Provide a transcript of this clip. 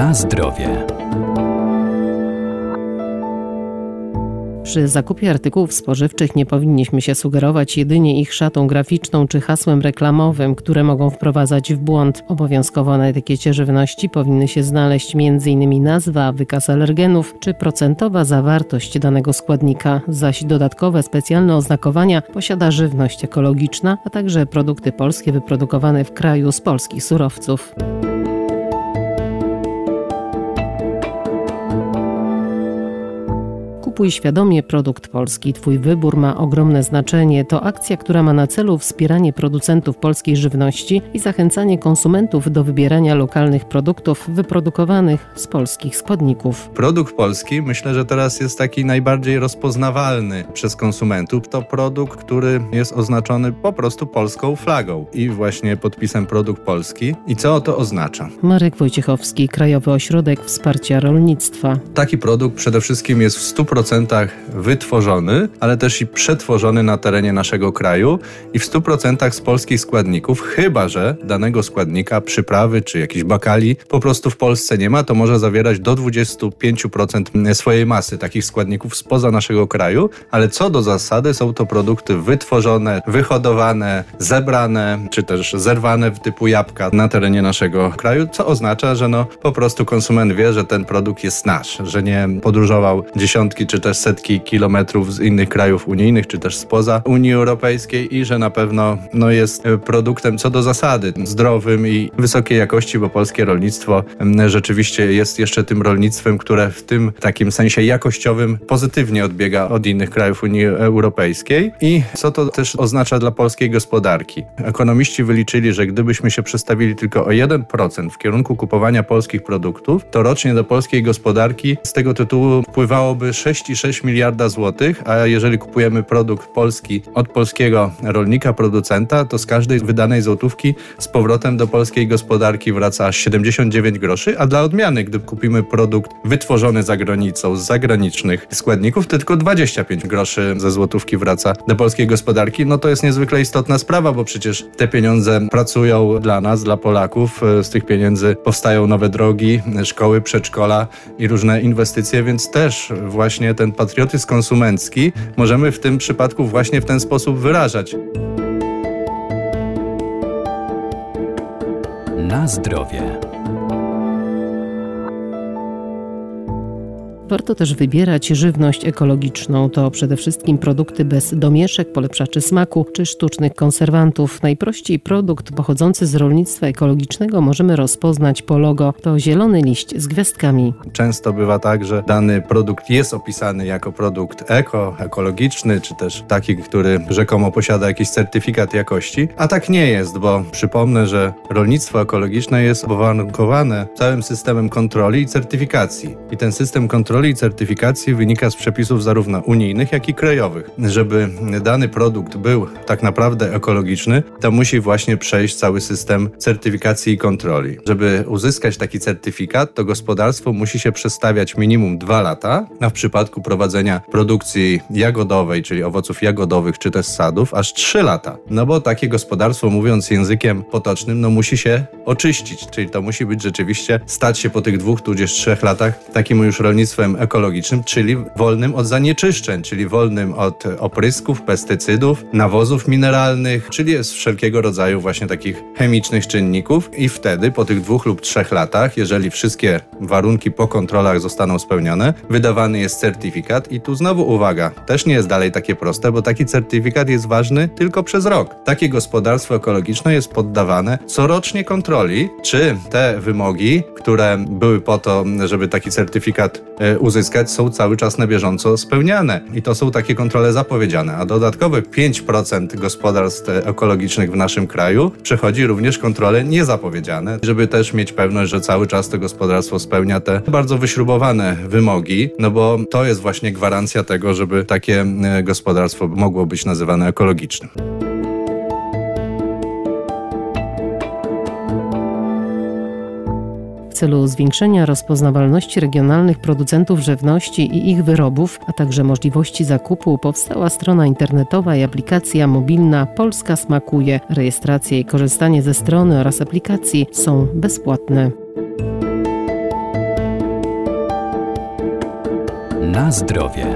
Na zdrowie. Przy zakupie artykułów spożywczych nie powinniśmy się sugerować jedynie ich szatą graficzną czy hasłem reklamowym, które mogą wprowadzać w błąd. Obowiązkowo na etykiecie żywności powinny się znaleźć m.in. nazwa, wykaz alergenów czy procentowa zawartość danego składnika, zaś dodatkowe specjalne oznakowania posiada żywność ekologiczna, a także produkty polskie wyprodukowane w kraju z polskich surowców. Kupuj świadomie produkt polski. Twój wybór ma ogromne znaczenie. To akcja, która ma na celu wspieranie producentów polskiej żywności i zachęcanie konsumentów do wybierania lokalnych produktów wyprodukowanych z polskich składników. Produkt polski myślę, że teraz jest taki najbardziej rozpoznawalny przez konsumentów. To produkt, który jest oznaczony po prostu polską flagą i właśnie podpisem produkt polski. I co to oznacza? Marek Wojciechowski, Krajowy Ośrodek Wsparcia Rolnictwa. Taki produkt przede wszystkim jest w 100% 100% wytworzony, ale też i przetworzony na terenie naszego kraju i w 100% z polskich składników, chyba że danego składnika, przyprawy czy jakiś bakali po prostu w Polsce nie ma, to może zawierać do 25% swojej masy takich składników spoza naszego kraju, ale co do zasady są to produkty wytworzone, wyhodowane, zebrane czy też zerwane w typu jabłka na terenie naszego kraju, co oznacza, że no po prostu konsument wie, że ten produkt jest nasz, że nie podróżował dziesiątki czy też setki kilometrów z innych krajów unijnych, czy też spoza Unii Europejskiej i że na pewno no, jest produktem co do zasady zdrowym i wysokiej jakości, bo polskie rolnictwo rzeczywiście jest jeszcze tym rolnictwem, które w tym takim sensie jakościowym pozytywnie odbiega od innych krajów Unii Europejskiej. I co to też oznacza dla polskiej gospodarki? Ekonomiści wyliczyli, że gdybyśmy się przestawili tylko o 1% w kierunku kupowania polskich produktów, to rocznie do polskiej gospodarki z tego tytułu wpływałoby 6 36 miliarda złotych, a jeżeli kupujemy produkt polski od polskiego rolnika, producenta, to z każdej wydanej złotówki z powrotem do polskiej gospodarki wraca aż 79 groszy, a dla odmiany, gdy kupimy produkt wytworzony za granicą z zagranicznych składników, to tylko 25 groszy ze złotówki wraca do polskiej gospodarki. No to jest niezwykle istotna sprawa, bo przecież te pieniądze pracują dla nas, dla Polaków. Z tych pieniędzy powstają nowe drogi, szkoły, przedszkola i różne inwestycje, więc też właśnie ten patriotyzm konsumencki możemy w tym przypadku właśnie w ten sposób wyrażać. Na zdrowie. Warto też wybierać żywność ekologiczną. To przede wszystkim produkty bez domieszek, polepszaczy smaku czy sztucznych konserwantów. Najprościej produkt pochodzący z rolnictwa ekologicznego możemy rozpoznać po logo. To zielony liść z gwiazdkami. Często bywa tak, że dany produkt jest opisany jako produkt eko, ekologiczny, czy też taki, który rzekomo posiada jakiś certyfikat jakości, a tak nie jest, bo przypomnę, że rolnictwo ekologiczne jest owarunkowane całym systemem kontroli i certyfikacji. I ten system kontroli kontroli i certyfikacji wynika z przepisów zarówno unijnych, jak i krajowych. Żeby dany produkt był tak naprawdę ekologiczny, to musi właśnie przejść cały system certyfikacji i kontroli. Żeby uzyskać taki certyfikat, to gospodarstwo musi się przestawiać minimum dwa lata, a w przypadku prowadzenia produkcji jagodowej, czyli owoców jagodowych czy też sadów, aż trzy lata. No bo takie gospodarstwo, mówiąc językiem potocznym, no musi się oczyścić, czyli to musi być rzeczywiście, stać się po tych dwóch tudzież trzech latach takim już rolnictwem ekologicznym, czyli wolnym od zanieczyszczeń, czyli wolnym od oprysków, pestycydów, nawozów mineralnych, czyli jest wszelkiego rodzaju właśnie takich chemicznych czynników i wtedy po tych dwóch lub trzech latach, jeżeli wszystkie warunki po kontrolach zostaną spełnione, wydawany jest certyfikat i tu znowu uwaga, też nie jest dalej takie proste, bo taki certyfikat jest ważny tylko przez rok. Takie gospodarstwo ekologiczne jest poddawane corocznie kontroli, czy te wymogi, które były po to, żeby taki certyfikat e, uzyskać, są cały czas na bieżąco spełniane. I to są takie kontrole zapowiedziane. A dodatkowe 5% gospodarstw ekologicznych w naszym kraju przechodzi również kontrole niezapowiedziane, żeby też mieć pewność, że cały czas to gospodarstwo spełnia te bardzo wyśrubowane wymogi, no bo to jest właśnie gwarancja tego, żeby takie e, gospodarstwo mogło być nazywane ekologicznym. celu zwiększenia rozpoznawalności regionalnych producentów żywności i ich wyrobów, a także możliwości zakupu powstała strona internetowa i aplikacja mobilna Polska Smakuje. Rejestracja i korzystanie ze strony oraz aplikacji są bezpłatne. Na zdrowie.